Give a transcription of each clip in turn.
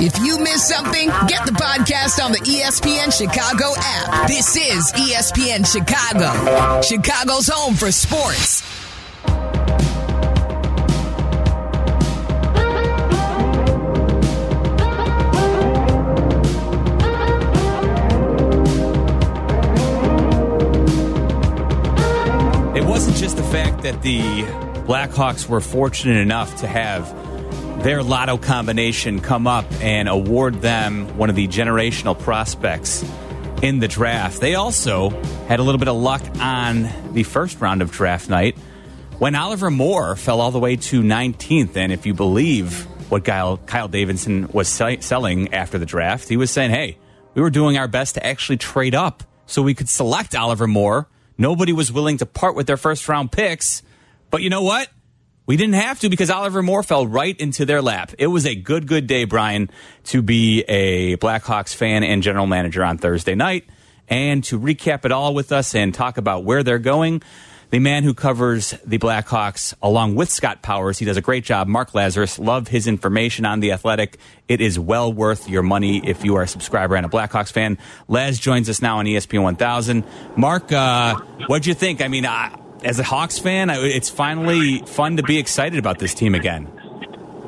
If you miss something, get the podcast on the ESPN Chicago app. This is ESPN Chicago, Chicago's home for sports. It wasn't just the fact that the Blackhawks were fortunate enough to have their lotto combination come up and award them one of the generational prospects in the draft. They also had a little bit of luck on the first round of draft night when Oliver Moore fell all the way to 19th. And if you believe what Kyle, Kyle Davidson was se- selling after the draft, he was saying, hey, we were doing our best to actually trade up so we could select Oliver Moore. Nobody was willing to part with their first round picks. But you know what? We didn't have to because Oliver Moore fell right into their lap. It was a good, good day, Brian, to be a Blackhawks fan and general manager on Thursday night. And to recap it all with us and talk about where they're going, the man who covers the Blackhawks along with Scott Powers, he does a great job. Mark Lazerus, love his information on the Athletic. It is well worth your money if you are a subscriber and a Blackhawks fan. Laz joins us now on ESPN 1000. Mark, uh, what'd you think? I mean, uh, as a Hawks fan, it's finally fun to be excited about this team again.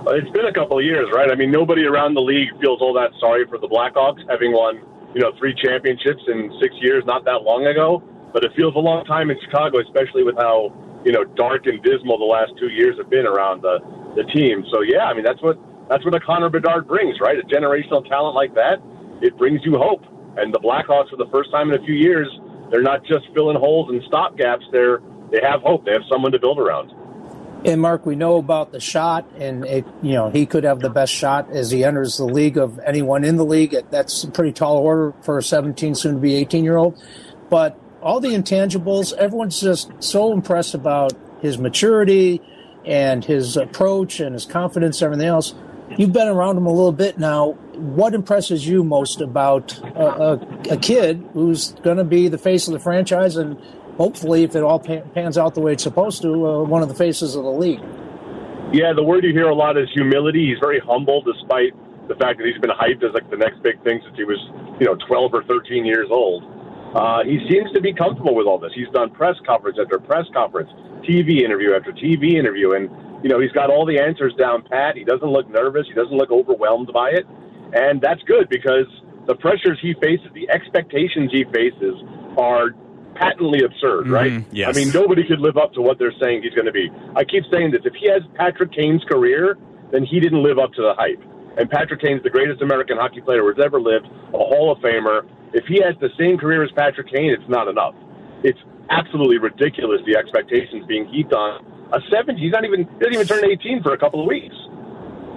It's been a couple of years, right? I mean, nobody around the league feels all that sorry for the Blackhawks, having won, you know, three championships in six years, not that long ago. But it feels a long time in Chicago, especially with how, you know, dark and dismal the last two years have been around the, the team. So, yeah, I mean, that's what that's what a Connor Bedard brings, right? A generational talent like that, it brings you hope. And the Blackhawks, for the first time in a few years, they're not just filling holes and stopgaps. They're they have hope. They have someone to build around. And Mark, we know about the shot, and it, you know he could have the best shot as he enters the league of anyone in the league. That's a pretty tall order for a 17, soon to be 18 year old. But all the intangibles, everyone's just so impressed about his maturity and his approach and his confidence, everything else. You've been around him a little bit now. What impresses you most about a, a, a kid who's going to be the face of the franchise and hopefully, if it all pans out the way it's supposed to, uh, one of the faces of the league? Yeah, the word you hear a lot is humility. He's very humble, despite the fact that he's been hyped as like the next big thing since he was, you know, 12 or 13 years old. Uh, he seems to be comfortable with all this. He's done press conference after press conference, TV interview after TV interview, and you know he's got all the answers down pat. He doesn't look nervous. He doesn't look overwhelmed by it, and that's good because the pressures he faces, the expectations he faces, are patently absurd, right? Mhm, yes. I mean, nobody could live up to what they're saying he's going to be. I keep saying this: if he has Patrick Kane's career, then he didn't live up to the hype. And Patrick Kane's the greatest American hockey player who's ever lived, a Hall of Famer. If he has the same career as Patrick Kane, it's not enough. It's absolutely ridiculous the expectations being heaped on a 70. He's not even he doesn't even turn 18 for a couple of weeks.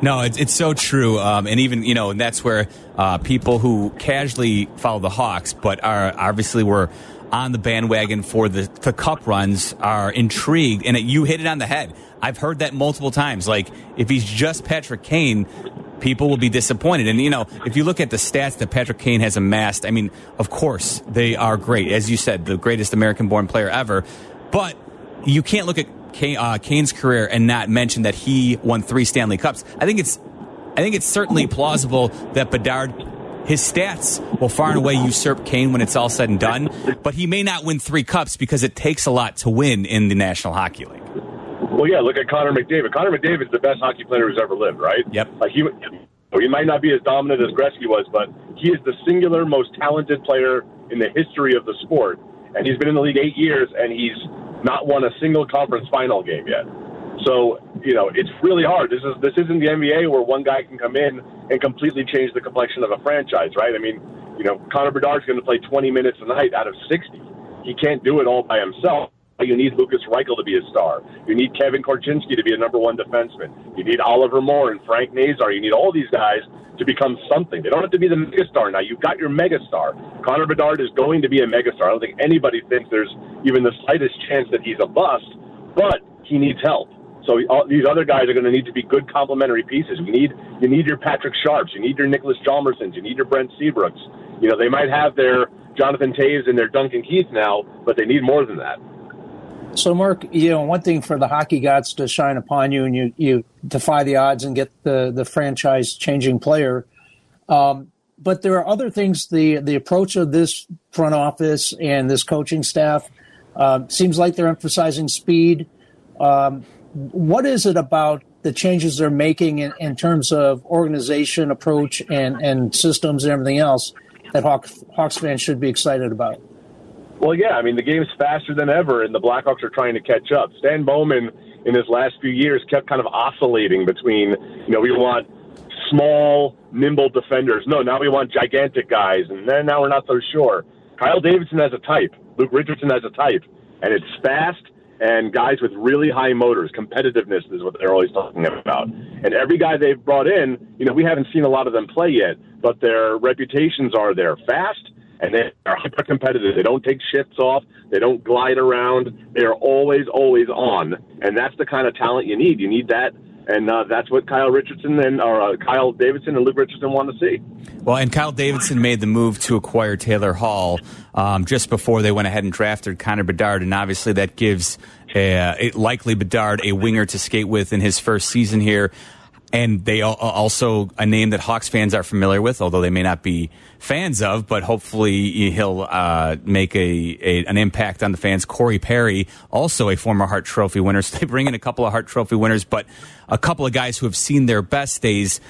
No, it's, it's so true. Um, and even, you know, and that's where uh, people who casually follow the Hawks, but are obviously were on the bandwagon for the, the cup runs, are intrigued. And it, you hit it on the head. I've heard that multiple times. Like, if he's just Patrick Kane, people will be disappointed. And, you know, if you look at the stats that Patrick Kane has amassed, I mean, of course, they are great. As you said, the greatest American born player ever. But you can't look at Kane, uh, Kane's career and not mention that he won three Stanley Cups. I think it's, I think it's certainly plausible that Bedard, his stats will far and away usurp Kane when it's all said and done. But he may not win three cups because it takes a lot to win in the National Hockey League. Well, yeah, look at Connor McDavid. Connor McDavid is the best hockey player who's ever lived, right? Yep. Like he, he might not be as dominant as Gretzky was, but he is the singular most talented player in the history of the sport. And he's been in the league eight years, and he's not won a single conference final game yet. So you know it's really hard. This is this isn't the NBA where one guy can come in and completely change the complexion of a franchise, right? I mean, you know, Connor Bedard's going to play 20 minutes a night out of 60. He can't do it all by himself. You need Lukas Reichel to be a star. You need Kevin Korchinski to be a number one defenseman. You need Oliver Moore and Frank Nazar. You need all these guys to become something. They don't have to be the megastar now. You've got your megastar. Connor Bedard is going to be a megastar. I don't think anybody thinks there's even the slightest chance that he's a bust, but he needs help. So all, these other guys are going to need to be good complementary pieces. You need you need your Patrick Sharps, you need your Niklas Hjalmarssons, you need your Brent Seabrooks. You know they might have their Jonathan Toews and their Duncan Keith now, but they need more than that. So, Mark, you know, one thing for the hockey gods to shine upon you and you, you defy the odds and get the, the franchise changing player Um, but there are other things. The the approach of this front office and this coaching staff uh, seems like they're emphasizing speed. Um, what is it about the changes they're making in, in, terms of organization, approach, and, and systems and everything else that Hawks, Hawks fans should be excited about? Well, yeah, I mean the game's faster than ever, and the Blackhawks are trying to catch up. Stan Bowman, in his last few years, kept kind of oscillating between, you know, we want small, nimble defenders. No, now we want gigantic guys, and then now we're not so sure. Kyle Davidson has a type. Luke Richardson has a type, and it's fast and guys with really high motors. Competitiveness is what they're always talking about. And every guy they've brought in, you know, we haven't seen a lot of them play yet, but their reputations are they're fast and they are hyper competitive. They don't take shifts off. They don't glide around. They are always, always on. And that's the kind of talent you need. You need that and uh, that's what Kyle Richardson and or uh, Kyle Davidson and Luke Richardson want to see. Well, and Kyle Davidson made the move to acquire Taylor Hall um, just before they went ahead and drafted Connor Bedard, and obviously that gives a, likely Bedard a winger to skate with in his first season here and they also a name that Hawks fans are familiar with, although they may not be fans of. But hopefully he'll uh, make a, a, an impact on the fans. Corey Perry, also a former Hart Trophy winner, so they bring in a couple of Hart Trophy winners, but a couple of guys who have seen their best days.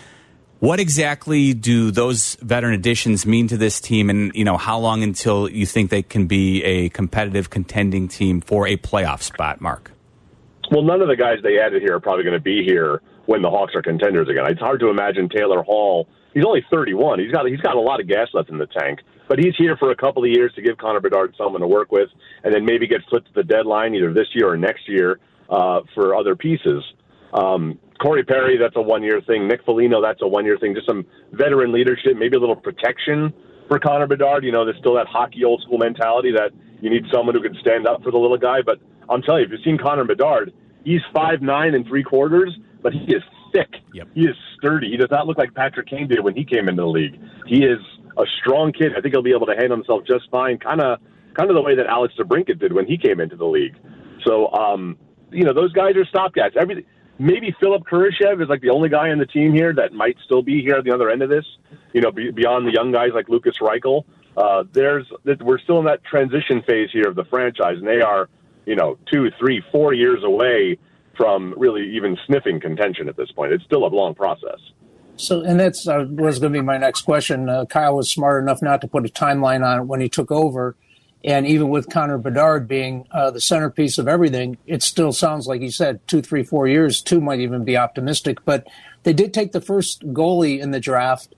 What exactly do those veteran additions mean to this team, and you know how long until you think they can be a competitive, contending team for a playoff spot? Mark. Well, none of the guys they added here are probably going to be here when the Hawks are contenders again. It's hard to imagine Taylor Hall. He's only 31. He's got he's got a lot of gas left in the tank, but he's here for a couple of years to give Connor Bedard someone to work with, and then maybe get flipped to the deadline either this year or next year uh, for other pieces. Um, Corey Perry, that's a one year thing. Nick Foligno, that's a one year thing. Just some veteran leadership, maybe a little protection for Connor Bedard. You know, there's still that hockey old school mentality that you need someone who can stand up for the little guy. But I'm telling you, if you've seen Connor Bedard, he's five nine and three quarters, but he is thick. Yep. He is sturdy. He does not look like Patrick Kane did when he came into the league. He is a strong kid. I think he'll be able to handle himself just fine. Kind of, kind of the way that Alex DeBrincat did when he came into the league. So, um, you know, those guys are stopgaps. Everything. Maybe Philipp Kurashev is like the only guy on the team here that might still be here at the other end of this. You know, beyond the young guys like Lukas Reichel. Uh, there's we're still in that transition phase here of the franchise, and they are, you know, two, three, four years away from really even sniffing contention at this point. It's still a long process. So, and that's uh, was going to be my next question. Uh, Kyle was smart enough not to put a timeline on it when he took over, and even with Connor Bedard being uh, the centerpiece of everything, it still sounds like he said two, three, four years. Two might even be optimistic, but they did take the first goalie in the draft.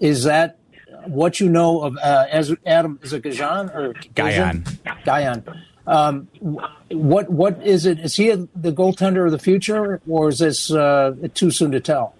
Is that what you know of uh, as Adam? Is it Gajan or Gajan? Gajan. Um, what what is it? Is he the goaltender of the future, or is this uh, too soon to tell?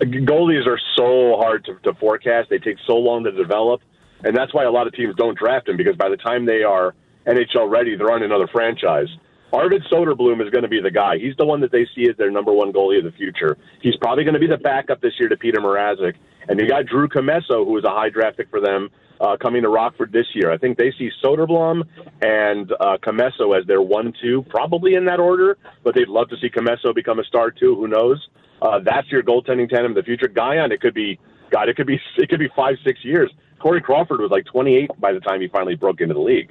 Goalies are so hard to, to forecast. They take so long to develop, and that's why a lot of teams don't draft him because by the time they are NHL ready, they're on another franchise. Arvid Soderblom is going to be the guy. He's the one that they see as their number one goalie of the future. He's probably going to be the backup this year to Peter Mrazek. And they got Drew Commesso, who was a high draft pick for them, uh, coming to Rockford this year. I think they see Soderblom and uh, Commesso as their one-two, probably in that order. But they'd love to see Commesso become a star too. Who knows? Uh, that's your goaltending tandem the future. Gajan, it could be God. It could be it could be five six years. Corey Crawford was like 28 by the time he finally broke into the league.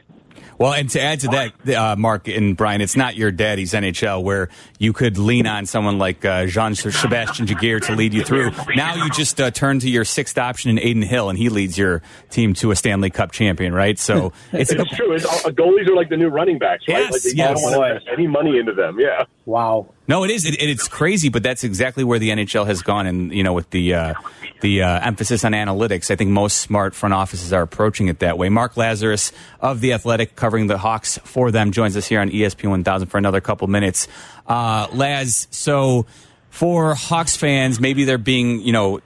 Well, and to add to that, uh, Mark and Brian, it's not your daddy's NHL where you could lean on someone like uh, Jean Sebastian Giguere to lead you through. Now you just uh, turn to your sixth option in Adin Hill, and he leads your team to a Stanley Cup champion, right? So it's, it's true. It's, uh, goalies are like the new running backs, right? Yes, like yes. don't want to invest any money into them. Yeah. Wow. No, it is. It, it's crazy, but that's exactly where the NHL has gone. And you know, with the uh, the uh, emphasis on analytics, I think most smart front offices are approaching it that way. Mark Lazerus of the Athletic, covering the Hawks for them, joins us here on ESPN 1000 for another couple minutes. Uh, Laz, so for Hawks fans, maybe they're being, you know,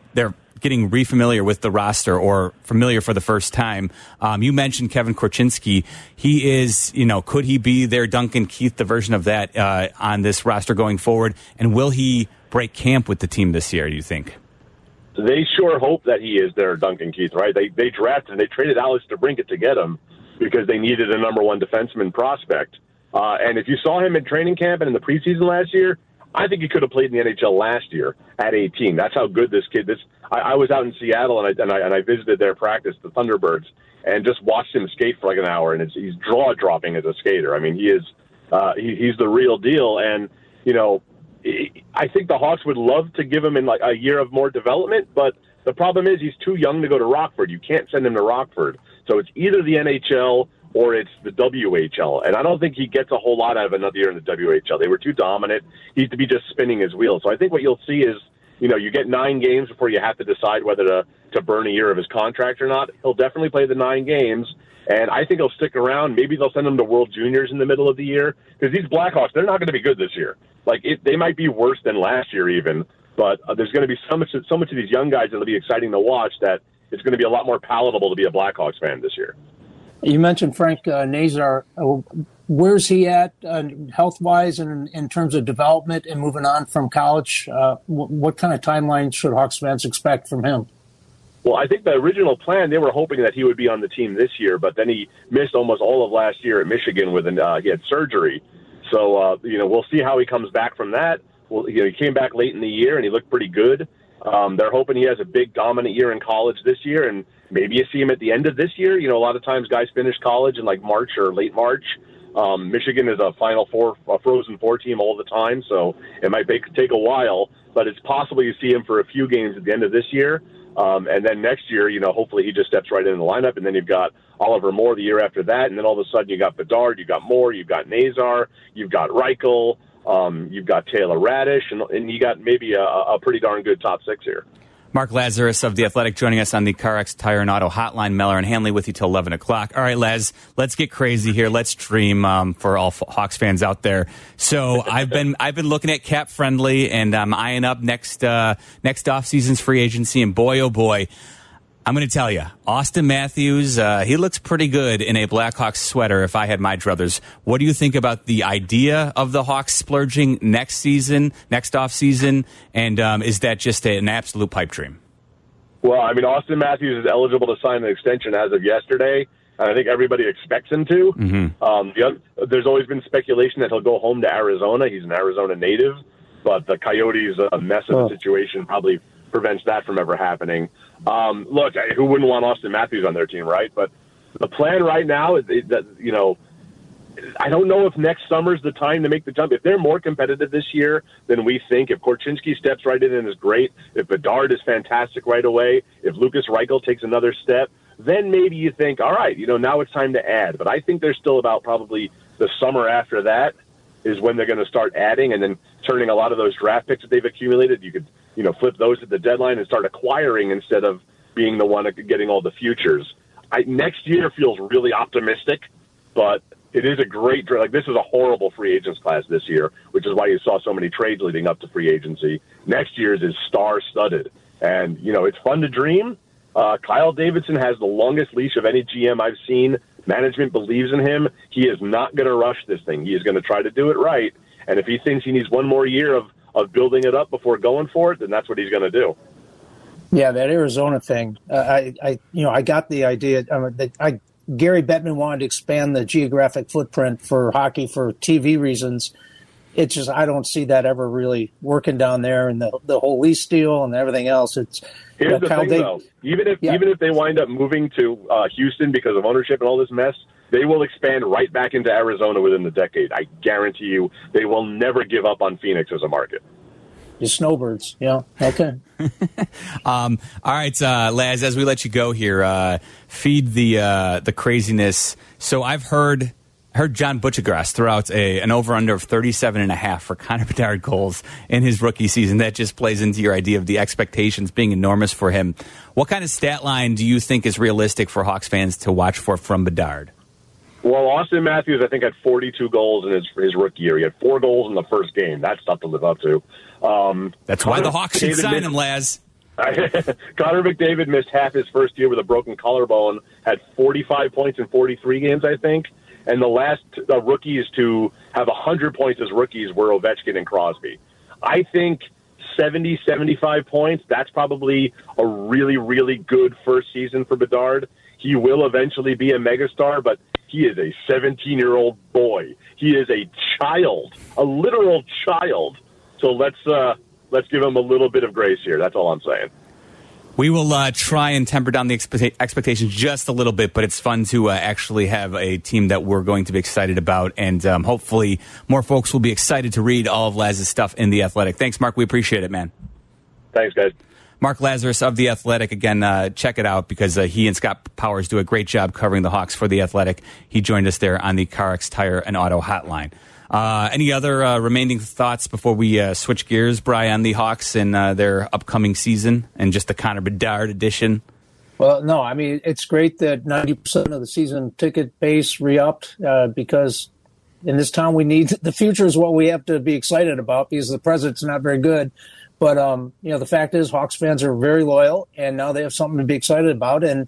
getting refamiliar with the roster or familiar for the first time. Um, you mentioned Kevin Korchinski. He is, you know, could he be their Duncan Keith, the version of that uh, on this roster going forward? And will he break camp with the team this year, do you think? They sure hope that he is their Duncan Keith, right? They they drafted and they traded Alex DeBrincat to get him because they needed a number one defenseman prospect. Uh, and if you saw him in training camp and in the preseason last year, I think he could have played in the NHL last year at 18. That's how good this kid. This I, I was out in Seattle and I, and I and I visited their practice, the Thunderbirds, and just watched him skate for like an hour. And it's, he's draw dropping as a skater. I mean, he is uh, he, he's the real deal. And you know, I think the Hawks would love to give him in like a year of more development, but the problem is he's too young to go to Rockford. You can't send him to Rockford. So it's either the NHL or it's the WHL. And I don't think he gets a whole lot out of another year in the WHL. They were too dominant. He's to be just spinning his wheels. So I think what you'll see is, you know, you get nine games before you have to decide whether to, to burn a year of his contract or not. He'll definitely play the nine games. And I think he'll stick around. Maybe they'll send him to World Juniors in the middle of the year because these Blackhawks, they're not going to be good this year. Like it, they might be worse than last year even. But uh, there's going to be so much, so much of these young guys that'll be exciting to watch that it's going to be a lot more palatable to be a Blackhawks fan this year. You mentioned Frank uh, Nazar. Uh, where's he at uh, health wise and in terms of development and moving on from college? Uh, w- what kind of timeline should Hawks fans expect from him? Well, I think the original plan they were hoping that he would be on the team this year, but then he missed almost all of last year at Michigan with an uh, he had surgery. So uh, you know we'll see how he comes back from that. Well, you know he came back late in the year and he looked pretty good. Um, they're hoping he has a big dominant year in college this year, and maybe you see him at the end of this year. You know, a lot of times guys finish college in like March or late March. Um, Michigan is a Final Four, a Frozen Four team all the time, so it might take, take a while. But it's possible you see him for a few games at the end of this year, um, and then next year, you know, hopefully he just steps right in the lineup, and then you've got Oliver Moore the year after that, and then all of a sudden you got Bedard, you've got Moore, you've got Nazar, you've got Reichel, um, you've got Taylor Raddysh, and, and you got maybe a, a pretty darn good top six here. Mark Lazerus of The Athletic joining us on the CarX Tire and Auto Hotline. Meller and Hanley with you till 11 o'clock. All right, Laz, let's get crazy here. Let's dream um, for all Hawks fans out there. So I've been I've been looking at cap friendly and I'm eyeing up next uh, next off season's free agency. And boy, oh boy, I'm going to tell you, Auston Matthews, uh, he looks pretty good in a Blackhawks sweater if I had my druthers. What do you think about the idea of the Hawks splurging next season, next off season? And um, is that just a, an absolute pipe dream? Well, I mean, Auston Matthews is eligible to sign an extension as of yesterday. And I think everybody expects him to. Mm-hmm. Um, the, there's always been speculation that he'll go home to Arizona. He's an Arizona native, but the Coyotes' uh, mess of oh. situation probably prevents that from ever happening. Um, look, who wouldn't want Auston Matthews on their team, right? But the plan right now is that you know, I don't know if next summer's the time to make the jump. If they're more competitive this year than we think, if Korchinski steps right in and is great, if Bedard is fantastic right away, if Lukas Reichel takes another step, then maybe you think, all right, you know, now it's time to add. But I think there's still about probably the summer after that is when they're going to start adding and then turning a lot of those draft picks that they've accumulated. You could you know, flip those at the deadline and start acquiring instead of being the one getting all the futures. I, next year feels really optimistic, but it is a great like this is a horrible free agents class this year, which is why you saw so many trades leading up to free agency. Next year's is star studded, and you know it's fun to dream. Uh, Kyle Davidson has the longest leash of any GM I've seen. Management believes in him. He is not going to rush this thing. He is going to try to do it right. And if he thinks he needs one more year of of building it up before going for it, then that's what he's going to do. Yeah, that Arizona thing. Uh, I, I, you know, I got the idea. I, mean, I, Gary Bettman wanted to expand the geographic footprint for hockey for TV reasons. It's just I don't see that ever really working down there, and the the whole lease deal and everything else. It's here's you know, the thing, they, though. Even if yeah. even if they wind up moving to uh, Houston because of ownership and all this mess, they will expand right back into Arizona within the decade. I guarantee you, they will never give up on Phoenix as a market. The snowbirds, yeah, okay. um, all right, uh, Laz. As we let you go here, uh, feed the uh, the craziness. So I've heard heard John Buccigross throw out a, an over under of 37 and a half for Connor Bedard goals in his rookie season. That just plays into your idea of the expectations being enormous for him. What kind of stat line do you think is realistic for Hawks fans to watch for from Bedard? Well, Auston Matthews, I think, had 42 goals in his his rookie year. He had four goals in the first game. That's tough to live up to. Um, That's why the Hawks should sign missed, him, Laz. Connor McDavid missed half his first year with a broken collarbone. Had 45 points in 43 games, I think. And the last uh, rookies to have 100 points as rookies were Ovechkin and Crosby. I think 70, 75 points. That's probably a really, really good first season for Bedard. He will eventually be a megastar, but he is a 17 year old boy. He is a child, a literal child. So let's uh, let's give him a little bit of grace here. That's all I'm saying. We will uh, try and temper down the expect- expectations just a little bit, but it's fun to uh, actually have a team that we're going to be excited about, and um, hopefully more folks will be excited to read all of Laz's stuff in the Athletic. Thanks, Mark. We appreciate it, man. Thanks, guys. Mark Lazerus of The Athletic. Again, uh, check it out because uh, he and Scott Powers do a great job covering the Hawks for The Athletic. He joined us there on the CarX Tire and Auto Hotline. Uh, any other uh, remaining thoughts before we uh, switch gears, Brian, the Hawks and uh, their upcoming season and just the Connor Bedard edition? Well, no, I mean, it's great that 90% of the season ticket base re upped because in this town we need the future is what we have to be excited about because the present's not very good. But um, you know, the fact is, Hawks fans are very loyal, and now they have something to be excited about. And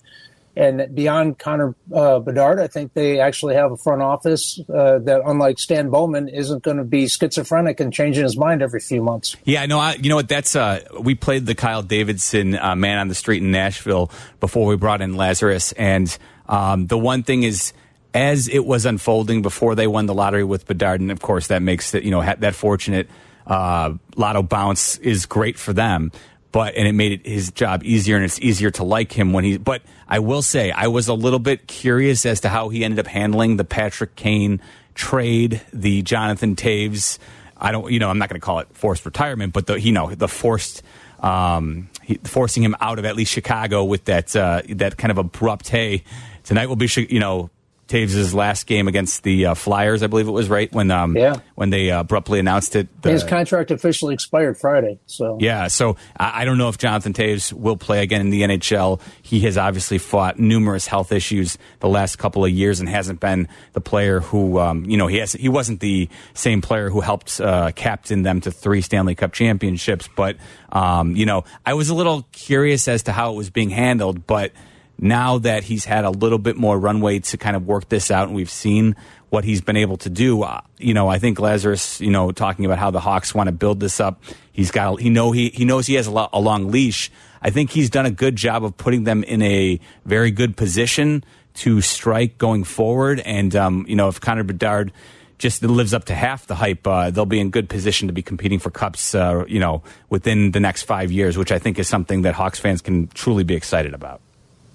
and beyond Connor uh, Bedard, I think they actually have a front office uh, that, unlike Stan Bowman, isn't going to be schizophrenic and changing his mind every few months. Yeah, I know. I, you know what? That's uh, we played the Kyle Davidson uh, man on the street in Nashville before we brought in Lazerus, and um, the one thing is. As it was unfolding before they won the lottery with Bedard, and of course that makes that you know that fortunate uh, lotto bounce is great for them but and it made it his job easier and it's easier to like him when he but I will say I was a little bit curious as to how he ended up handling the Patrick Kane trade, the Jonathan Toews. I don't you know I'm not going to call it forced retirement, but the you know the forced um, he, forcing him out of at least Chicago with that uh, that kind of abrupt hey tonight will be you know Toews' last game against the uh, Flyers, I believe it was right when um, yeah. when they uh, abruptly announced it. The, His contract officially expired Friday. So yeah, so I, I, don't know if Jonathan Toews will play again in the NHL. He has obviously fought numerous health issues the last couple of years and hasn't been the player who um, you know he has. He wasn't the same player who helped uh, captain them to three Stanley Cup championships. But um, you know, I was a little curious as to how it was being handled, but now that he's had a little bit more runway to kind of work this out and we've seen what he's been able to do uh, you know i think lazerus you know talking about how the hawks want to build this up he's got he know he, he knows he has a, lot, a long leash i think he's done a good job of putting them in a very good position to strike going forward and um, you know if connor bedard just lives up to half the hype, uh, they'll be in good position to be competing for cups, uh, you know, within the next five years, which I think is something that Hawks fans can truly be excited about.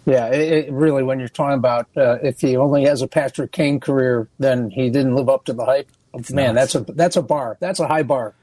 Yeah, it, it really, when you're talking about uh, if he only has a Patrick Kane career, then he didn't live up to the hype. Man, that's a that's a bar. That's a high bar.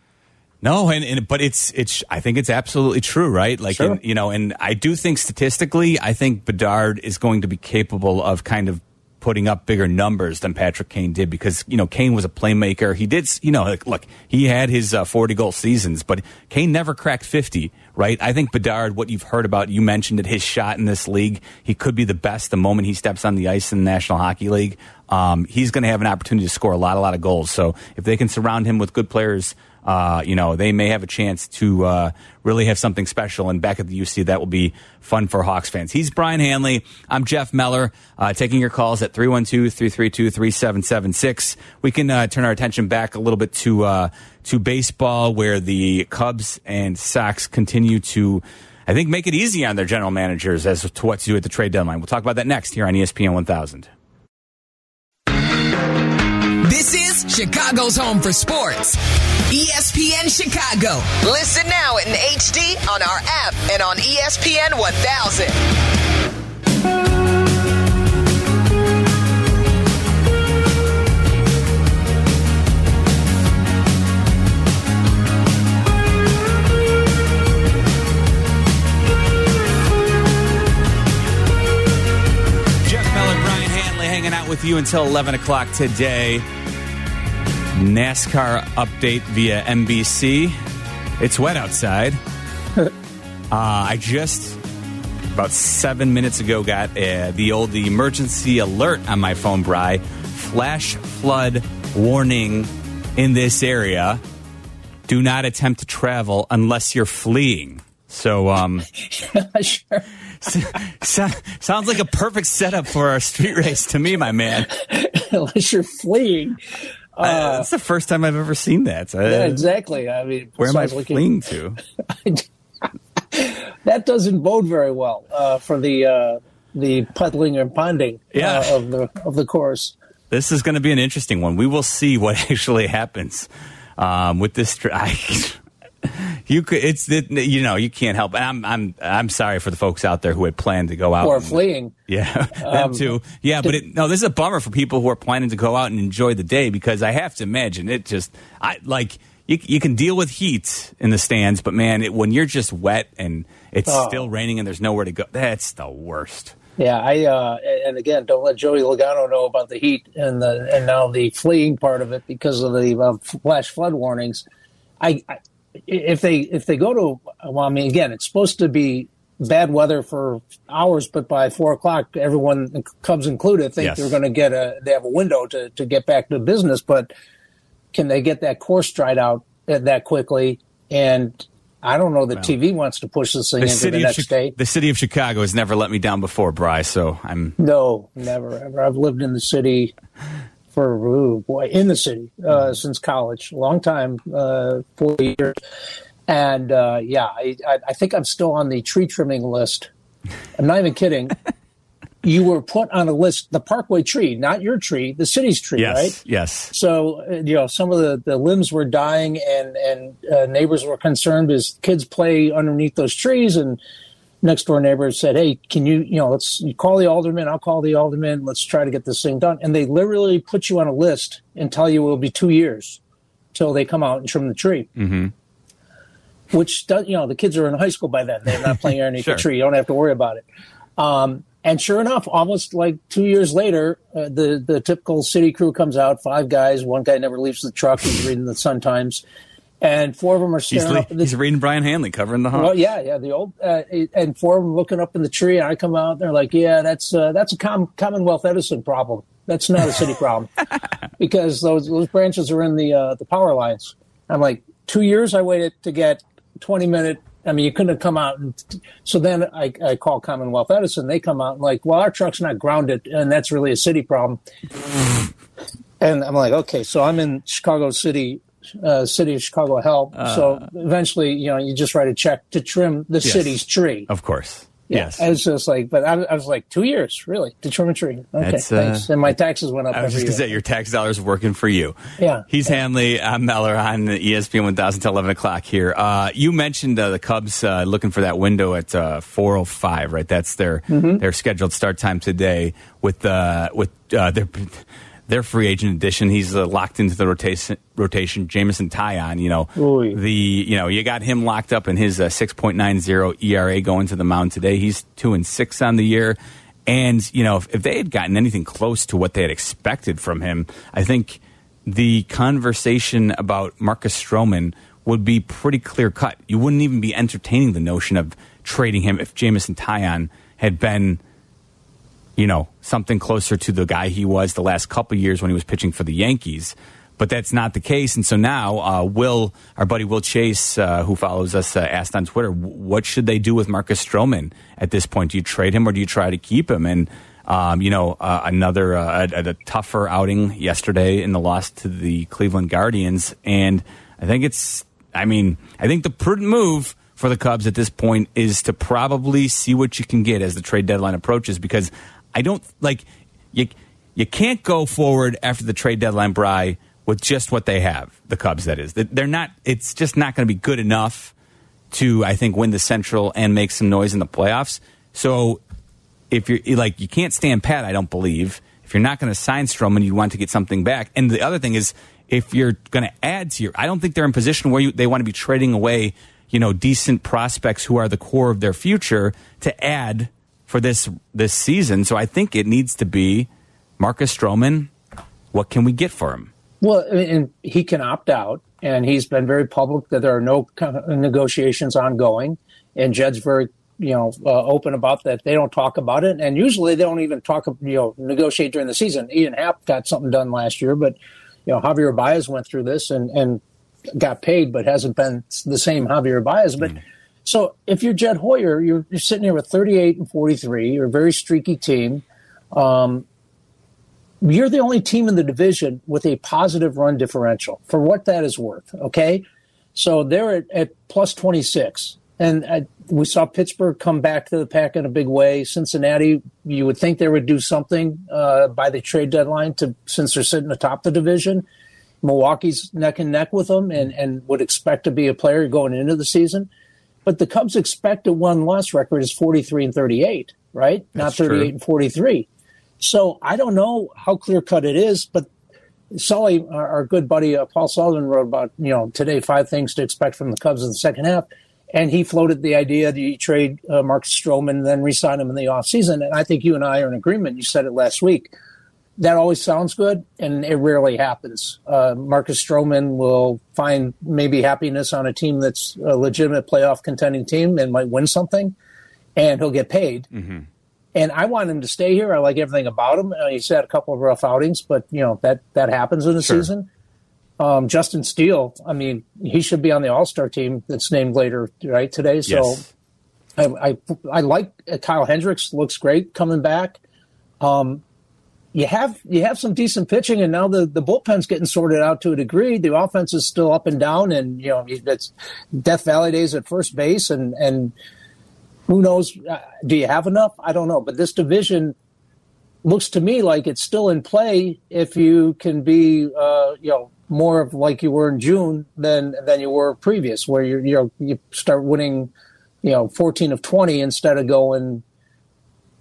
No, and, and but it's it's I think it's absolutely true, right? Like sure. you know, and I do think statistically, I think Bedard is going to be capable of kind of putting up bigger numbers than Patrick Kane did because you know Kane was a playmaker. He did you know like, look he had his uh, forty goal seasons, but Kane never cracked fifty. Right? I think Bedard, what you've heard about, you mentioned it, his shot in this league, he could be the best the moment he steps on the ice in the National Hockey League. Um, he's going to have an opportunity to score a lot, a lot of goals. So if they can surround him with good players uh, you know, they may have a chance to uh, really have something special. And back at the UC, that will be fun for Hawks fans. He's Brian Hanley. I'm Jeff Meller, uh, taking your calls at 312 332 3776. We can uh, turn our attention back a little bit to, uh, to baseball, where the Cubs and Sox continue to. I think make it easy on their general managers as to what to do at the trade deadline. We'll talk about that next here on ESPN 1000. This is Chicago's home for sports. ESPN Chicago. Listen now in HD on our app and on ESPN 1000. hanging out with you until 11 o'clock today. NASCAR update via NBC. It's wet outside. uh, I just about seven minutes ago got uh, the old the emergency alert on my phone, Bry. Flash flood warning in this area. Do not attempt to travel unless you're fleeing. So, um, sure. so, sounds like a perfect setup for our street race to me, my man. unless you're fleeing. Uh, it's the first time I've ever seen that. Uh, yeah, exactly. I mean, where am I fleeing to? that doesn't bode very well uh, for the uh, the puddling and ponding uh, yeah. of the of the course. This is going to be an interesting one. We will see what actually happens um, with this. I, you could. It's it, you know you can't help. And I'm I'm I'm sorry for the folks out there who had planned to go out or and- fleeing. Yeah, them Um, too. Yeah, but it, no, this is a bummer for people who are planning to go out and enjoy the day because I have to imagine it just I like you. You can deal with heat in the stands, but man, it, when you're just wet and it's Oh. still raining and there's nowhere to go, that's the worst. Yeah, I uh, and again, don't let Joey Logano know about the heat and the and now the fleeing part of it because of the uh, flash flood warnings. I, I if they if they go to well, I mean, again, it's supposed to be bad weather for hours, but by four o'clock, everyone, Cubs included, think Yes. they're going to get a they have a window to to get back to business. But can they get that course dried out uh, that quickly? And I don't know that TV wants to push this thing The into the city of next Chi- day. the city of Chicago has never let me down before, Bryce. So I'm No, never ever. I've lived in the city for ooh, boy in the city uh, since college, long time, uh, forty years, and uh, yeah, I, I, think I'm still on the tree trimming list. I'm not even kidding. you were put on a list, the Parkway tree, not your tree, the city's tree, yes, right? yes. So you know, some of the, the limbs were dying, and and uh, neighbors were concerned as kids play underneath those trees. And next door neighbor said, "Hey, can you you know let's you call the alderman? I'll call the alderman. Let's try to get this thing done." And they literally put you on a list and tell you it will be two years till they come out and trim the tree. Mm-hmm. Which does you know the kids are in high school by then; they're not playing underneath Sure. the tree. You don't have to worry about it. Um, and sure enough, almost like two years later, uh, the the typical city crew comes out. Five guys. One guy never leaves the truck. He's reading the Sun Times, and four of them are He's, staring le- up the he's reading Brian Hanley covering the well, yeah, yeah, the old uh, and four of them looking up in the tree, and I come out, and they're like, "Yeah, that's uh, that's a Com- Commonwealth Edison problem. That's not a city problem because those those branches are in the uh, the power lines." I'm like, two years I waited to get 20 minute. I mean, you couldn't have come out. And, so then I, I call Commonwealth Edison. They come out and like, well, our truck's not grounded, and that's really a city problem. and I'm like, okay, so I'm in Chicago City, uh, City of Chicago Help. so eventually, you know, you just write a check to trim the Yes. city's tree. Of course. Yeah. Yes. And it's just like, but I, I was like, two years, really, to trim a tree. Okay, uh, thanks. And my taxes went up I was just going to say, your tax dollars working for you. Yeah. He's Hanley. I'm Meller on ESPN 1000 till 11 o'clock here. Uh, you mentioned uh, the Cubs uh, looking for that window at uh, 4.05, right? That's their Mm-hmm. their scheduled start time today with, uh, with uh, their their free agent addition. He's uh, locked into the rotation, rotation Jameson Taillon, you know, Oy. the, you know, you got him locked up in his uh, 6.90 ERA going to the mound today. He's two and six on the year. And, you know, if, if they had gotten anything close to what they had expected from him, I think the conversation about Marcus Stroman would be pretty clear cut. You wouldn't even be entertaining the notion of trading him if Jameson Taillon had been, you know, something closer to the guy he was the last couple years when he was pitching for the Yankees. But that's not the case. And so now, uh, Will, our buddy Will Chase, uh, who follows us, uh, asked on Twitter, what should they do with Marcus Stroman at this point? Do you trade him or do you try to keep him? And, um, you know, uh, another, uh, a, a tougher outing yesterday in the loss to the Cleveland Guardians. And I think it's, I mean, I think the prudent move for the Cubs at this point is to probably see what you can get as the trade deadline approaches because I don't like you. You can't go forward after the trade deadline, Bry, with just what they have. The Cubs, that is. They're not. It's just not going to be good enough to, I think, win the Central and make some noise in the playoffs. So, if you're like, you can't stand pat. I don't believe. If you're not going to sign Stroman, you want to get something back. And the other thing is, if you're going to add to your, I don't think they're in position where you, they want to be trading away, you know, decent prospects who are the core of their future to add for this this season. So I think it needs to be Marcus Stroman. What can we get for him? Well, and he can opt out, and he's been very public that there are no negotiations ongoing. And Jed's very, you know, uh, open about that. They don't talk about it, and usually they don't even talk, you know, negotiate during the season. Ian Happ got something done last year, but you know, Javier Baez went through this and and got paid, but hasn't been the same Javier Baez. But so if you're Jed Hoyer, you're, you're sitting here with 38 and 43. You're a very streaky team. you're the only team in the division with a positive run differential for what that is worth. Okay. So they're at, at plus 26. And uh, we saw Pittsburgh come back to the pack in a big way. Cincinnati, you would think they would do something uh, by the trade deadline to since they're sitting atop the division. Milwaukee's neck and neck with them and, and would expect to be a player going into the season. But the Cubs' expected one loss record is 43 and 38, right? That's Not 38 true. and 43. So I don't know how clear cut it is, but Sully, our, our good buddy uh, Paul Sullivan, wrote about you know today five things to expect from the Cubs in the second half, and he floated the idea that you trade uh, Marcus Stroman and then re-sign him in the offseason. And I think you and I are in agreement. You said it last week. That always sounds good, and it rarely happens. Uh, Marcus Stroman will find maybe happiness on a team that's a legitimate playoff contending team and might win something, and he'll get paid. And I want him to stay here. I like everything about him. Uh, he's had a couple of rough outings, but you know that that happens in the Sure. season. Um, Justin Steele, I mean, he should be on the All Star team that's named later, right today. So Yes. I, I I like uh, Kyle Hendricks. Looks great coming back. Um, you have you have some decent pitching, and now the the bullpen's getting sorted out to a degree. The offense is still up and down, and you know it's Death Valley days at first base, and and who knows? Uh, do you have enough? I don't know, but this division looks to me like it's still in play if you can be uh, you know more of like you were in June than than you were previous, where you you know, you start winning you know 14 of 20 instead of going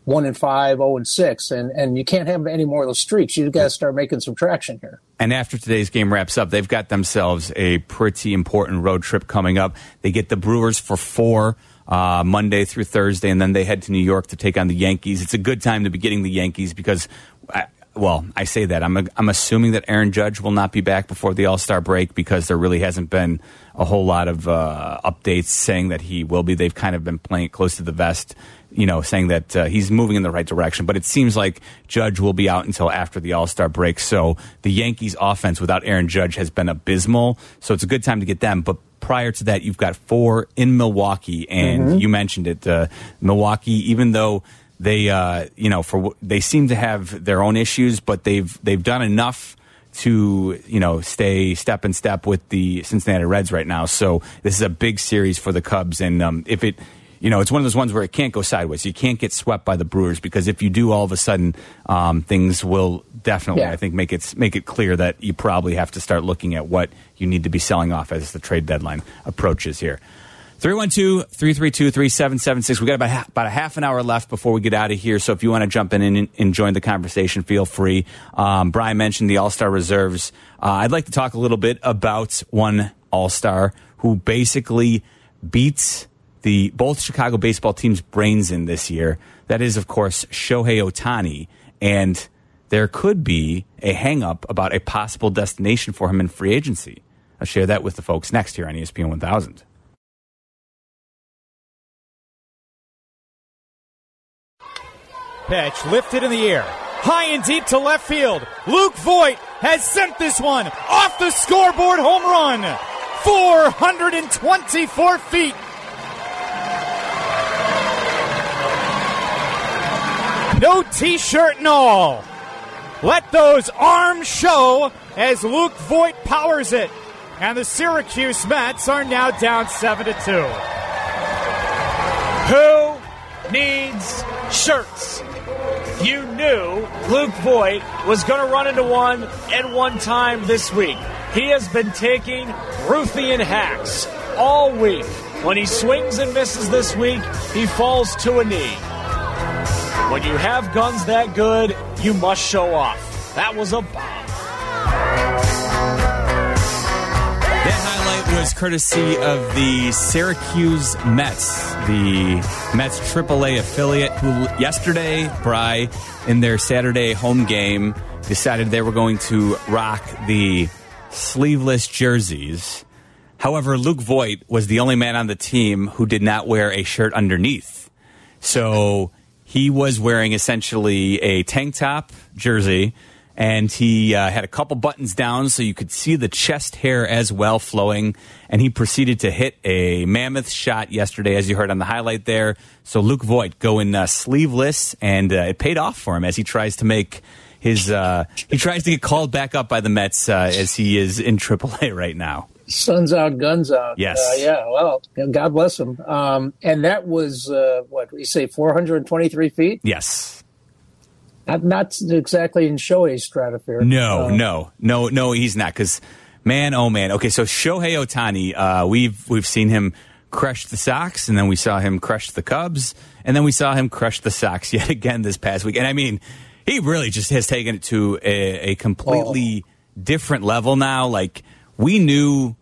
one and five, oh and six, and and you can't have any more of those streaks. You got to start making some traction here. And after today's game wraps up, they've got themselves a pretty important road trip coming up. They get the Brewers for four uh, Monday through Thursday, and then they head to New York to take on the Yankees. It's a good time to be getting the Yankees because, I, well, I say that I'm I'm assuming that Aaron Judge will not be back before the All Star break because there really hasn't been a whole lot of uh, updates saying that he will be. They've kind of been playing it close to the vest you know, saying that uh, he's moving in the right direction. But it seems like Judge will be out until after the All Star break. So the Yankees' offense without Aaron Judge has been abysmal. So it's a good time to get them. But prior to that, you've got four in Milwaukee, and you mentioned it, uh, Milwaukee. Even though they, uh, you know, for they seem to have their own issues, but they've they've done enough to you know stay step in step with the Cincinnati Reds right now. So this is a big series for the Cubs, and um, if it you know it's one of those ones where it can't go sideways. You can't get swept by the Brewers because if you do, all of a sudden um, things will definitely Yeah. I think make it make it clear that you probably have to start looking at what you need to be selling off as the trade deadline approaches here. 312-332-3776. We got about, about a half an hour left before we get out of here. So if you want to jump in and, and join the conversation, feel free. Um, Brian mentioned the All-Star reserves. Uh, I'd like to talk a little bit about one All-Star who basically beats the both Chicago baseball teams' brains in this year. That is, of course, Shohei Ohtani. And there could be a hang-up about a possible destination for him in free agency. I'll share that with the folks next here on ESPN 1000. Pitch lifted in the air. High and deep to left field. Luke Voit has sent this one off the scoreboard home run. 424 feet. No t shirt and all. Let those arms show as Luke Voit powers it. And the Syracuse Mets are now down 7 to 2. Who needs shirts? You knew Luke Voit was going to run into one at one time this week. He has been taking Ruthian hacks all week. When he swings and misses this week, he falls to a knee. When you have guns that good, you must show off. That was a bomb. Was courtesy of the Syracuse Mets, the Mets AAA affiliate, who yesterday, Bry, in their Saturday home game, decided they were going to rock the sleeveless jerseys. However, Luke Voit was the only man on the team who did not wear a shirt underneath. So he was wearing essentially a tank top jersey, and he uh, had a couple buttons down so you could see the chest hair as well flowing. And he proceeded to hit a mammoth shot yesterday, as you heard on the highlight there. So Luke Voit going uh, sleeveless, and uh, it paid off for him as he tries to make his uh, he tries to get called back up by the Mets uh, as he is in AAA right now. Sun's out, guns out. Yes. Uh, yeah. Well, God bless him. Um, and that was uh, what we say, 423 feet. Yes. Not, exactly in Shohei's stratosphere. No, Uh, no, no, no, he's not. Because man, oh man. Okay, so Shohei Ohtani, uh, we've we've seen him crush the Sox, and then we saw him crush the Cubs, and then we saw him crush the Sox yet again this past week. And I mean, he really just has taken it to a, a completely different level now. Like we knew.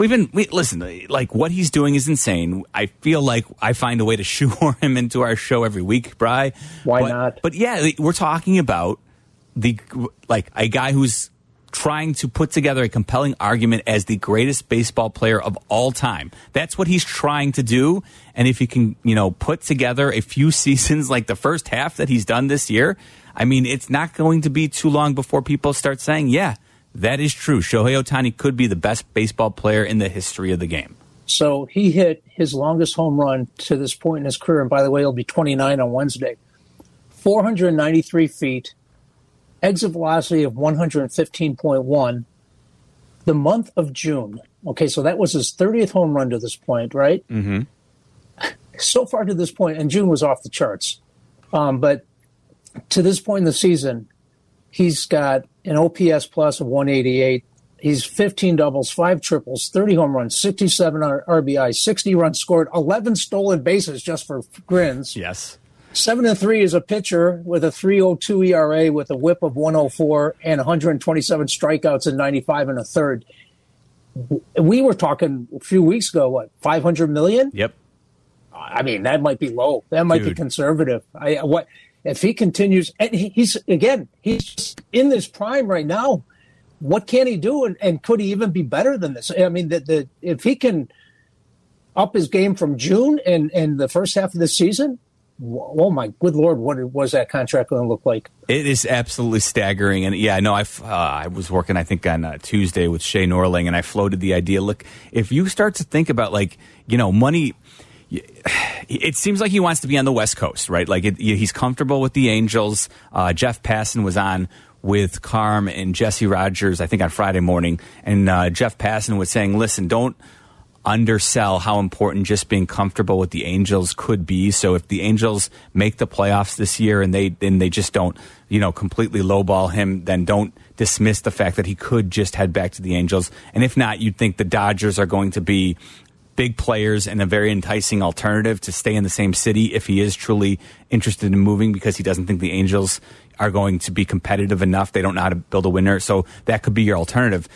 We've been we, listen. Like what he's doing is insane. I feel like I find a way to shoehorn him into our show every week, Bry. Why But- not? But yeah, we're talking about the like a guy who's trying to put together a compelling argument as the greatest baseball player of all time. That's what he's trying to do. And if he can, you know, put together a few seasons like the first half that he's done this year, I mean, it's not going to be too long before people start saying, yeah, that is true. Shohei Ohtani could be the best baseball player in the history of the game. So he hit his longest home run to this point in his career. And by the way, he'll be 29 on Wednesday. 493 feet, exit velocity of 115.1. The month of June. Okay, so that was his 30th home run to this point, right? Mm-hmm. So far to this point, and June was off the charts. Um, but to this point in the season, he's got an OPS plus of 188. He's 15 doubles, five triples, 30 home runs, 67 RBI, 60 runs scored, 11 stolen bases just for grins. Yes. Seven and three is a pitcher with a 3.02 ERA with a WHIP of 104 and 127 strikeouts and 95 and a third. We were talking a few weeks ago, what 500 million? Yep. I mean, that might be low. That might be conservative. I what if he continues? And he's again, he's in this prime right now. What can he do? And, and could he even be better than this? I mean, the, the if he can up his game from June and and the first half of the season, oh my good lord, what was that contract going to look like? It is absolutely staggering, and yeah, I know. I uh, I was working, I think, on uh, Tuesday with Shay Norling, and I floated the idea. Look, if you start to think about like you know money, it seems like he wants to be on the West Coast, right? Like it, he's comfortable with the Angels. Uh, Jeff Passan was on with Carm and Jesse Rogers, I think, on Friday morning, and uh, Jeff Passan was saying, "Listen, don't." undersell how important just being comfortable with the Angels could be. So if the Angels make the playoffs this year and they and they just don't, you know, completely lowball him, then don't dismiss the fact that he could just head back to the Angels. And if not, you'd think the Dodgers are going to be big players and a very enticing alternative to stay in the same city if he is truly interested in moving because he doesn't think the Angels are going to be competitive enough. They don't know how to build a winner. So that could be your alternative.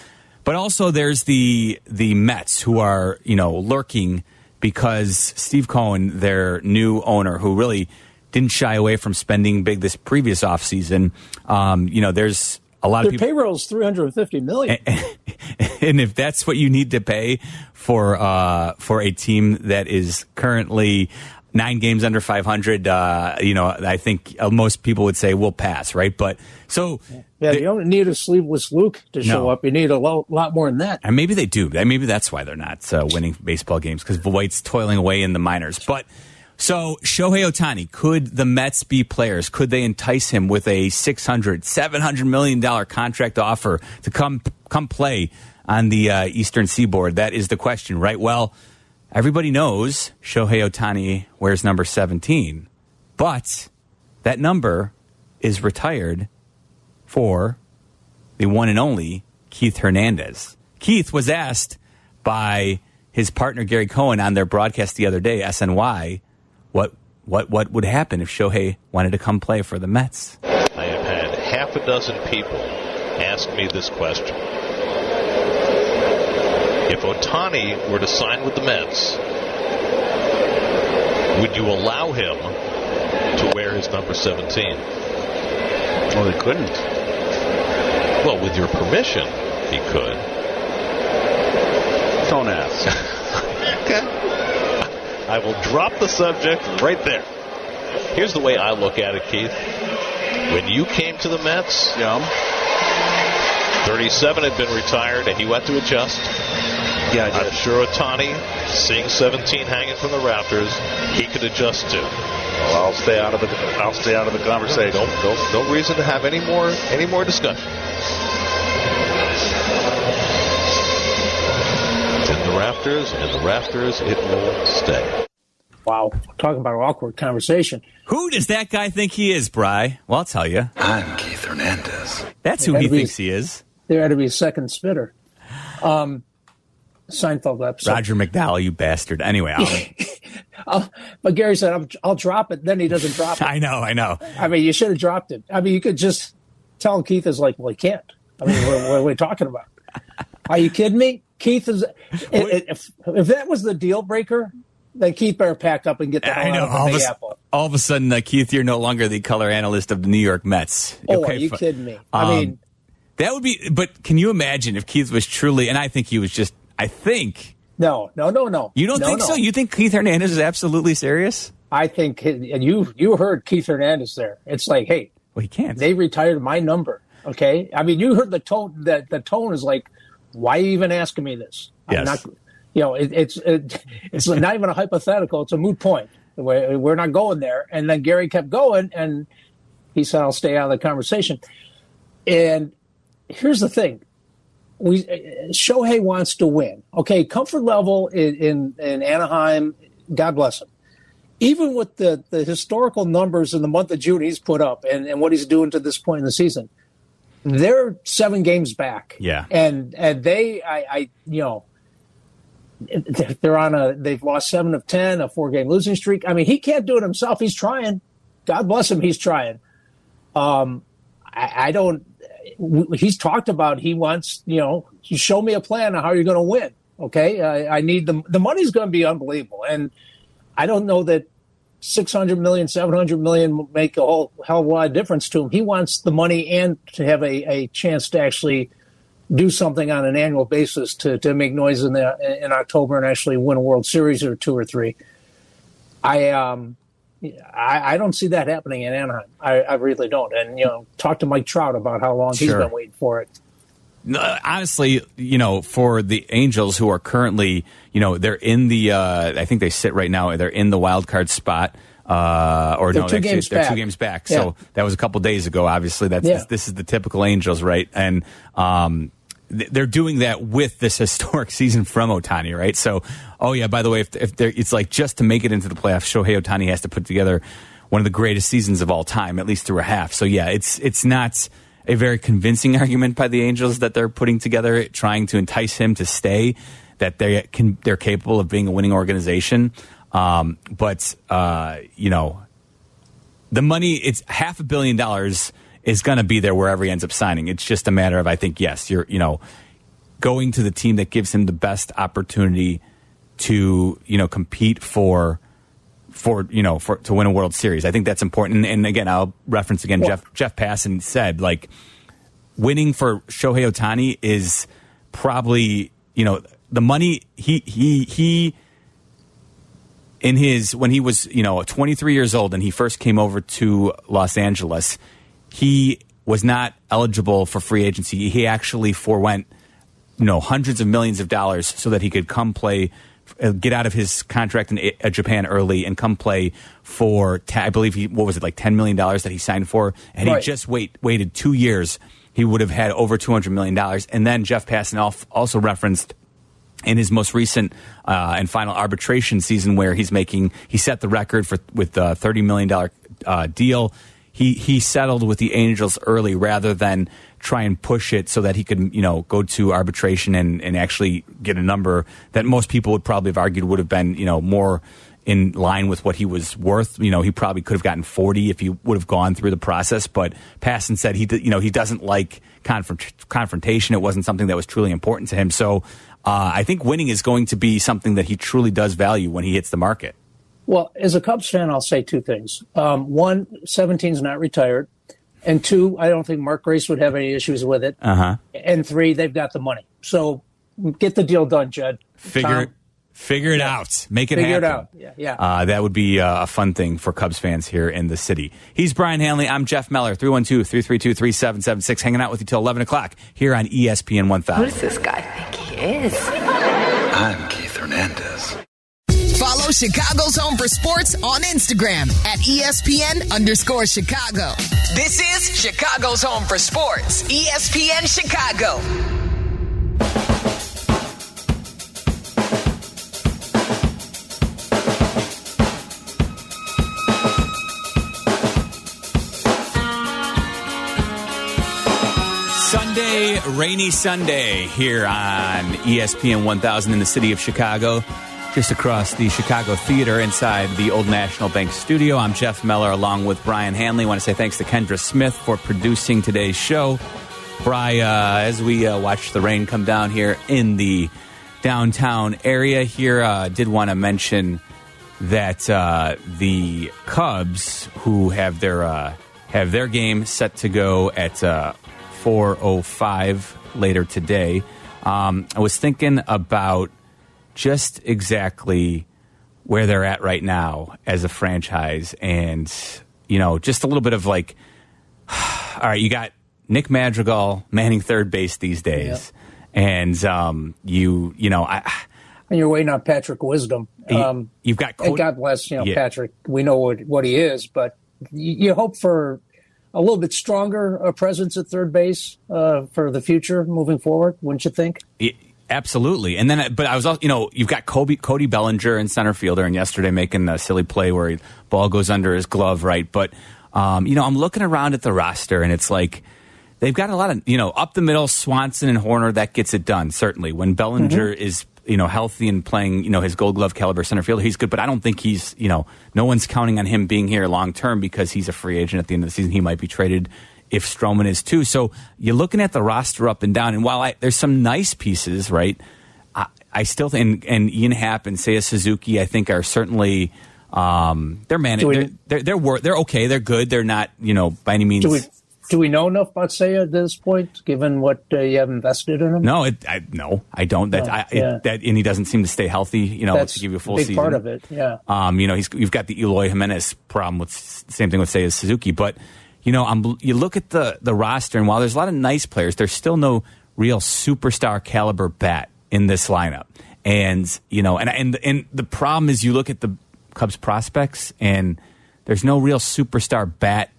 But also there's the the Mets who are, you know, lurking because Steve Cohen, their new owner, who really didn't shy away from spending big this previous offseason, um, you know, there's a lot of Their people payroll is 350 million. and if that's what you need to pay for uh, for a team that is currently nine games under 500, uh, you know, I think uh, most people would say we'll pass, right? But so, Yeah, you don't need a sleeveless Luke to show No. up. You need a lo- lot more than that. and maybe they do. Maybe that's why they're not uh, winning baseball games because Voit's toiling away in the minors. But so Shohei Ohtani, could the Mets be players? Could they entice him with a 600, 700 million dollar contract offer to come come play on the uh, Eastern Seaboard? That is the question, right? Well, everybody knows Shohei Ohtani wears number 17, but that number is retired for the one and only Keith Hernandez. Keith was asked by his partner Gary Cohen on their broadcast the other day, SNY, what what what would happen if Shohei wanted to come play for the Mets. I have had half a dozen people ask me this question. If Ohtani were to sign with the Mets, would you allow him to wear his number 17? Well, they couldn't. Well, with your permission, he could. Don't ask. I will drop the subject right there. Here's the way I look at it, Keith. When you came to the Mets, yeah. 37 had been retired and he went to adjust. Yeah, I I'm sure Ohtani, seeing 17 hanging from the rafters, he could adjust to. Well, I'll stay out of the. I'll stay out of the conversation. No, no, no reason to have any more any more discussion. In the rafters, in the rafters, it will stay. Wow, talking about an awkward conversation. Who does that guy think he is, Bry? Well, I'll tell you. I'm Keith Hernandez. That's who he be- thinks he is. There had to be a second spitter. Um, Seinfeld episode. Roger McDowell, you bastard. Anyway, I'll, But Gary said, I'll, I'll drop it. Then he doesn't drop it. I know, I know. I mean, you should have dropped it. I mean, you could just tell Keith is like, well, he can't. I mean, what, what are we talking about? Are you kidding me? Keith is. If, if that was the deal breaker, then Keith better pack up and get the hell I know. out of the All of, Big a, Apple. all of a sudden, uh, Keith, you're no longer the color analyst of the New York Mets. Oh, Okay, are you kidding me? I Um, mean, That would be, but can you imagine if Keith was truly, and I think he was just, I think, no, no, no, no. you don't No, think no. so? You think Keith Hernandez is absolutely serious? I think, and you you heard Keith Hernandez there. It's like, hey, Well, he can't. they retired my number. Okay, I mean, you heard the tone. That the tone is like, why are you even asking me this? I'm Yes. not, you know, it, it's it, it's not even a hypothetical. It's a moot point. We're, we're not going there. And then Gary kept going, and he said, "I'll stay out of the conversation." And here's the thing: we Shohei wants to win. Okay, comfort level in in, in Anaheim. God bless him. Even with the, the historical numbers in the month of June he's put up and, and what he's doing to this point in the season, they're seven games back. Yeah. And and they I, I you know they're on a they've lost seven of ten, a four game losing streak. I mean, he can't do it himself. He's trying. God bless him, he's trying. Um I, I don't he's talked about he wants, you know, show me a plan of how you're gonna win. Okay. I, I need the the money's gonna be unbelievable. And I don't know that 600 million, 700 million make a whole hell of a lot of difference to him. He wants the money and to have a, a chance to actually do something on an annual basis to, to make noise in the in October and actually win a World Series or two or three. I um I, I don't see that happening in Anaheim. I, I really don't. And you know, talk to Mike Trout about how long he's been waiting for it. Honestly, you know, for the Angels who are currently, you know, they're in the, uh, I think they sit right now, they're in the wild card spot. Uh, or They're no, two actually, games they're two games back. Yeah. So that was a couple days ago. Obviously, that's Yeah. this, this is the typical Angels, right? And um, th- they're doing that with this historic season from Ohtani, right? So, oh yeah, by the way, if, if it's like just to make it into the playoffs, Shohei Ohtani has to put together one of the greatest seasons of all time, at least through a half. So yeah, it's it's not a very convincing argument by the Angels that they're putting together, trying to entice him to stay. That they can they're capable of being a winning organization, um, but uh, you know the money it's half a billion dollars is going to be there wherever he ends up signing. It's just a matter of I think yes, you're you know going to the team that gives him the best opportunity to you know compete for for you know for to win a World Series. I think that's important. And, and again, I'll reference again Well- Jeff Jeff Passan said like winning for Shohei Ohtani is probably you know the money he he he in his when he was you know 23 years old and he first came over to Los Angeles, he was not eligible for free agency. He actually forewent you know hundreds of millions of dollars so that he could come play get out of his contract in uh, Japan early and come play for I believe he what was it like 10 million dollars that he signed for and Right. he just wait waited 2 years he would have had over 200 million dollars and then Jeff Passan also referenced in his most recent uh, and final arbitration season, where he's making he set the record for with the thirty million dollar uh, deal. He he settled with the Angels early rather than try and push it so that he could you know go to arbitration and and actually get a number that most people would probably have argued would have been you know more in line with what he was worth. You know, he probably could have gotten 40 if he would have gone through the process. But Passan said he, you know, he doesn't like confront- confrontation. It wasn't something that was truly important to him. So uh, I think winning is going to be something that he truly does value when he hits the market. Well, as a Cubs fan, I'll say two things. Um, one, 17's not retired. And two, I don't think Mark Grace would have any issues with it. Uh huh. And three, they've got the money. So get the deal done, Judd. Figure Tom, it. Figure it out. Make it Figure it happen. out. Yeah, yeah. Uh, that would be uh, a fun thing for Cubs fans here in the city. He's Brian Hanley. I'm Jeff Meller. 312 332 3776. Hanging out with you till 11 o'clock here on E ESPN 1000. Who's this guy think he is? I'm Keith Hernandez follow Chicago's Home for Sports on Instagram at ESPN underscore Chicago. This is Chicago's Home for Sports, ESPN Chicago. Sunday, rainy Sunday here on ESPN 1000 in the city of Chicago just across the Chicago Theater inside the Old National Bank studio. I'm Jeff Meller along with Brian Hanley. I want to say thanks to Kendra Smith for producing today's show. Bry, uh, as we uh, watch the rain come down here in the downtown area here, uh, did want to mention that uh, the Cubs, who have their uh, have their game set to go at uh, 4:05 later today, um, I was thinking about just exactly where they're at right now as a franchise, and you know, just a little bit of like, all right, you got Nick Madrigal manning third base these days, and um, you you know I. And you're waiting on Patrick Wisdom. You- Um, you've got and Cody- God bless you know Yeah. Patrick. We know what what he is, but you, you hope for a little bit stronger presence at third base uh, for the future moving forward. Wouldn't you think? Yeah, absolutely. And then, but I was also, you know, you've got Kobe, Cody Bellinger in center fielder, and yesterday making a silly play where he, ball goes under his glove, right? But um, you know, I'm looking around at the roster, and it's like they've got a lot of, you know, up the middle, Swanson and Hoerner. That gets it done certainly when Bellinger is. You know, healthy and playing, you know, his gold glove caliber center fielder. He's good, but I don't think he's, you know, no one's counting on him being here long term because he's a free agent at the end of the season. He might be traded if Stroman is too. So you're looking at the roster up and down, and while I, there's some nice pieces, right? I, I still think, and, and Ian Happ and Seiya Suzuki, I think are certainly um, they're managed. They're they're they're, wor- they're okay. They're good. They're not you know by any means. Do we do we know enough about Seiya at this point, given what uh, you have invested in him? no, it, I, no, I don't. That No, I, yeah. it, that and he doesn't seem to stay healthy. You know, That's to give you a full big season. part of it. Yeah. Um, you know, he's you've got the Eloy Jimenez problem with same thing with as Suzuki, but you know, I'm you look at the the roster, and while there's a lot of nice players, there's still no real superstar caliber bat in this lineup. And you know, and and and the problem is, you look at the Cubs prospects, and there's no real superstar bat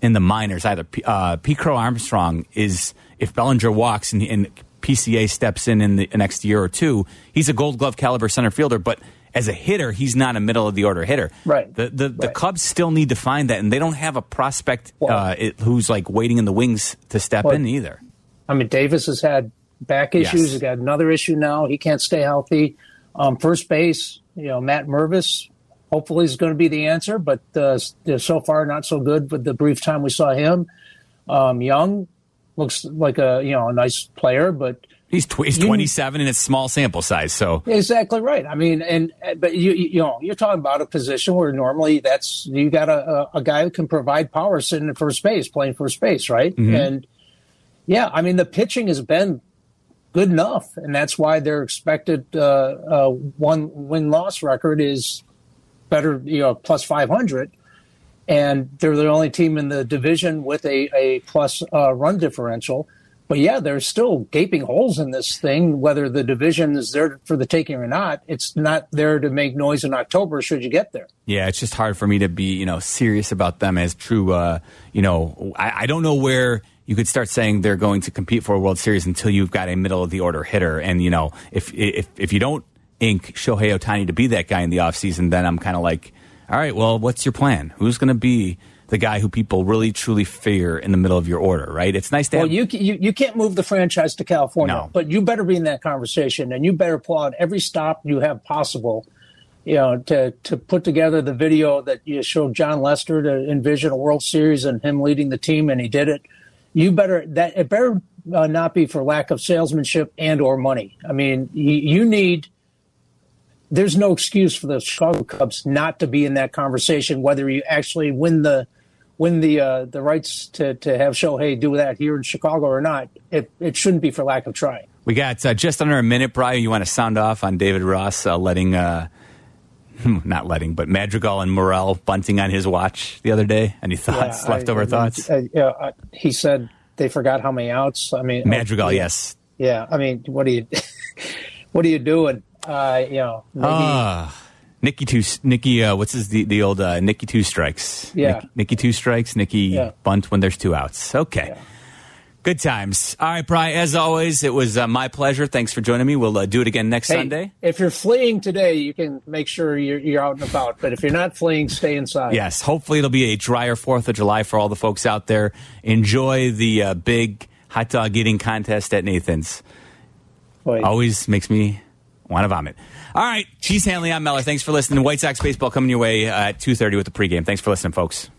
in the minors either. P, uh, P. Crow Armstrong is if Bellinger walks and, and PCA steps in in the next year or two, he's a Gold Glove caliber center fielder, but. As a hitter, he's not a middle of the order hitter. Right. The the, the Right. Cubs still need to find that, and they don't have a prospect Well- uh, it, who's like waiting in the wings to step Well- in either. I mean, Davis has had back Yes. issues. He's got another issue now. He can't stay healthy. Um, first base, you know, Matt Mervis hopefully is going to be the answer, but uh, so far not so good with the brief time we saw him. Um, Young looks like a you know a nice player, but He's tw- he's You- 27 and it's small sample size, so Exactly right. I mean, and but you you know you're talking about a position where normally that's you got a, a, guy who can provide power sitting in first base, playing first base, right? And yeah, I mean the pitching has been good enough, and that's why their expected uh, uh, one win loss record is better, you know, plus five hundred. And they're the only team in the division with a, a plus uh, run differential. But yeah, there's still gaping holes in this thing, whether the division is there for the taking or not. It's not there to make noise in October should you get there. yeah, it's just hard for me to be you know serious about them as true. Uh, you know, I, I don't know where you could start saying they're going to compete for a World Series until you've got a middle of the order hitter, and you know if if if you don't ink Shohei Ohtani to be that guy in the offseason, then I'm kind of like, all right, well, what's your plan? Who's going to be the guy who people really truly fear in the middle of your order? Right? It's nice to Well, have. you, you you can't move the franchise to California, No. but you better be in that conversation, and you better pull out every stop you have possible. You know, to to put together the video that you showed Jon Lester to envision a World Series and him leading the team, and he did it. You better that it better uh, not be for lack of salesmanship and or money. I mean, you, you need. There's no excuse for the Chicago Cubs not to be in that conversation, whether you actually win the win the uh, the rights to, to have Shohei do that here in Chicago or not. It it shouldn't be for lack of trying. We got uh, just under a minute, Brian. You want to sound off on David Ross uh, letting, uh, not letting, but Madrigal and Morel bunting on his watch the other day? Any thoughts, Yeah, I- leftover I- thoughts? I- yeah, I- he said they forgot how many outs. I mean, Madrigal, yes. Yeah, I mean, what are you what are you doing? Uh, you know, maybe, Nicky two, Nicky, uh, what's his the, the old uh, Nicky two strikes? Yeah. Nick, Nicky two strikes. Nicky Yeah. bunt when there's two outs. Okay. Good times. All right, Brian. As always, it was uh, my pleasure. Thanks for joining me. We'll uh, do it again next hey, Sunday. if you're fleeing today, you can make sure you're, you're out and about. But if you're not fleeing, stay inside. Yes, hopefully it'll be a drier Fourth of July for all the folks out there. Enjoy the uh, big hot dog eating contest at Nathan's. Always makes me want to vomit. All right, Cheese Hanley, I'm Meller. Thanks for listening. White Sox baseball coming your way uh, at 2.30 with the pregame. Thanks for listening, folks.